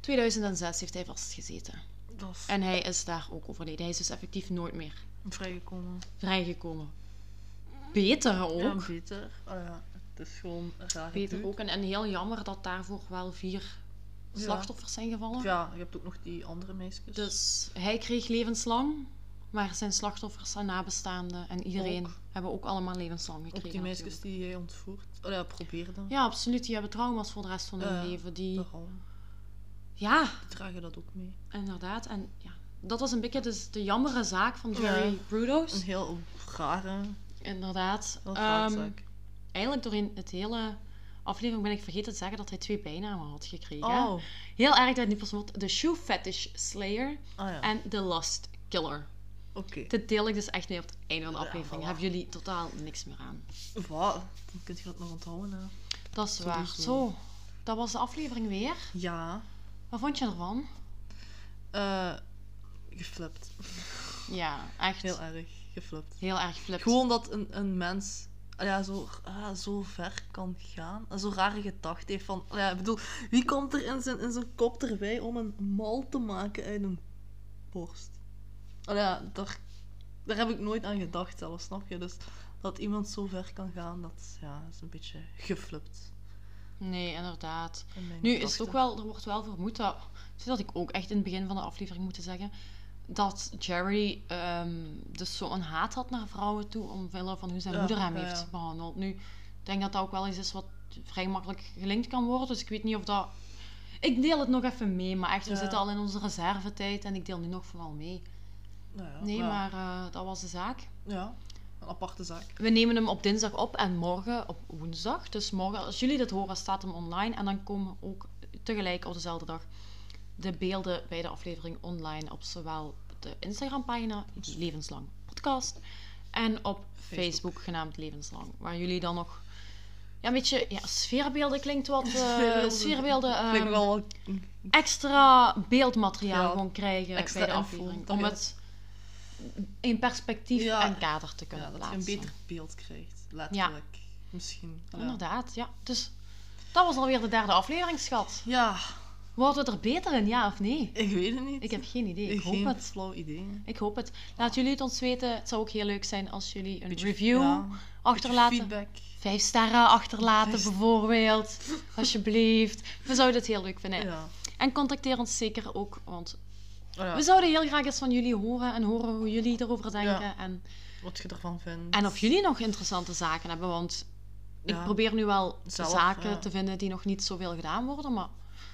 2006 heeft hij vastgezeten. Is En hij is daar ook overleden. Hij is dus effectief nooit meer vrijgekomen. vrijgekomen. Beter ook. Ja, beter. Oh ja, het is gewoon een Beter dude. ook. En, en heel jammer dat daarvoor wel vier Ja. slachtoffers zijn gevallen. Ja, je hebt ook nog die andere meisjes. Dus hij kreeg levenslang. Maar zijn slachtoffers en nabestaanden en iedereen Ook. hebben ook allemaal levenslang gekregen. Ook die meisjes natuurlijk. die jij ontvoert. Oh ja, probeerde. Ja, absoluut. Die hebben trauma's voor de rest van hun leven. Die... Daarom. Ja, Die dragen dat ook mee. inderdaad. En ja, dat was een beetje dus de jammere zaak van Jerry Ja. Brudos. Een heel rare, Inderdaad. heel rare Ehm, zaak. Eigenlijk doorheen het hele aflevering ben ik vergeten te zeggen dat hij twee bijnamen had gekregen. Oh, Heel erg dat niet pas wordt. De Shoe Fetish Slayer ah ja. en de Lust Killer. Oké. Dit deel ik dus echt mee op het einde van de Ja, aflevering. voilà. Hebben jullie totaal niks meer aan. Wat? Dan kun je dat nog onthouden, hè. Dat is waar. Zo, dat was de aflevering weer. Ja. Wat vond je ervan? Eh, geflipt. Ja, echt Heel erg geflipt. heel erg flips. Gewoon dat een, een mens ja, zo, ah, zo ver kan gaan. En zo rare gedachten heeft van... ah Ja, ik bedoel, wie komt er in zijn, in zijn kop erbij om een mal te maken uit een borst? Ah ja, daar, daar heb ik nooit aan gedacht zelf, snap je? Dus dat iemand zo ver kan gaan, dat ja, is een beetje geflipt. Nee, inderdaad. in Nu is het ook wel, er wordt wel vermoed dat, dat ik ook echt in het begin van de aflevering moeten zeggen, dat Jerry ehm, dus zo'n haat had naar vrouwen toe omwille van hoe zijn Ja, moeder hem ja, heeft behandeld. Nu, ik denk dat dat ook wel iets is wat vrij makkelijk gelinkt kan worden, dus ik weet niet of dat... Ik deel het nog even mee, maar echt, we Ja. zitten al in onze reservetijd en ik deel nu nog vooral mee. Nou ja, Nee, maar eh, dat was de zaak. Ja, een aparte zaak. We nemen hem op dinsdag op en morgen op woensdag. Dus morgen, als jullie dit horen, staat hem online. En dan komen ook tegelijk op dezelfde dag de beelden bij de aflevering online op zowel de Instagram-pagina Levenslang Podcast en op Facebook. Facebook. genaamd Levenslang. Waar jullie dan nog ja, een beetje ja, sfeerbeelden klinkt wat. eh Sfeerbeelden. nogal wel extra beeldmateriaal Ja, gewoon krijgen extra bij de aflevering. dat Om je- het in perspectief Ja. en kader te kunnen ja, dat je plaatsen. een beter beeld krijgt. Letterlijk. Misschien. Ja. Inderdaad, ja. Dus dat was alweer de derde aflevering, schat. ja, Worden we er beter in, ja of nee? ik weet het niet. Ik heb geen idee. Ik hoop Geen het. flauw idee. Ik hoop het. Laat jullie het ons weten. Het zou ook heel leuk zijn als jullie een Beetje- review ja, achterlaten. Feedback. Vijf sterren achterlaten, Vijf- bijvoorbeeld. Alsjeblieft. We zouden het heel leuk vinden. Ja. En contacteer ons zeker ook, want Oh ja, we zouden heel graag eens van jullie horen en horen hoe jullie erover denken. Ja. En, Wat je ervan vindt. en of jullie nog interessante zaken hebben, want ik probeer nu wel Zelf, zaken te vinden die nog niet zoveel gedaan worden, maar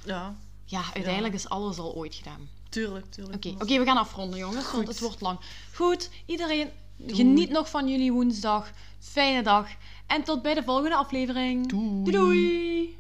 Ja, ja, uiteindelijk is alles al ooit gedaan. tuurlijk, tuurlijk. Oké, oké, we gaan afronden, jongens, want het wordt lang. Goed, iedereen, geniet nog van jullie woensdag. Fijne dag. En tot bij de volgende aflevering. Doei. doei. doei.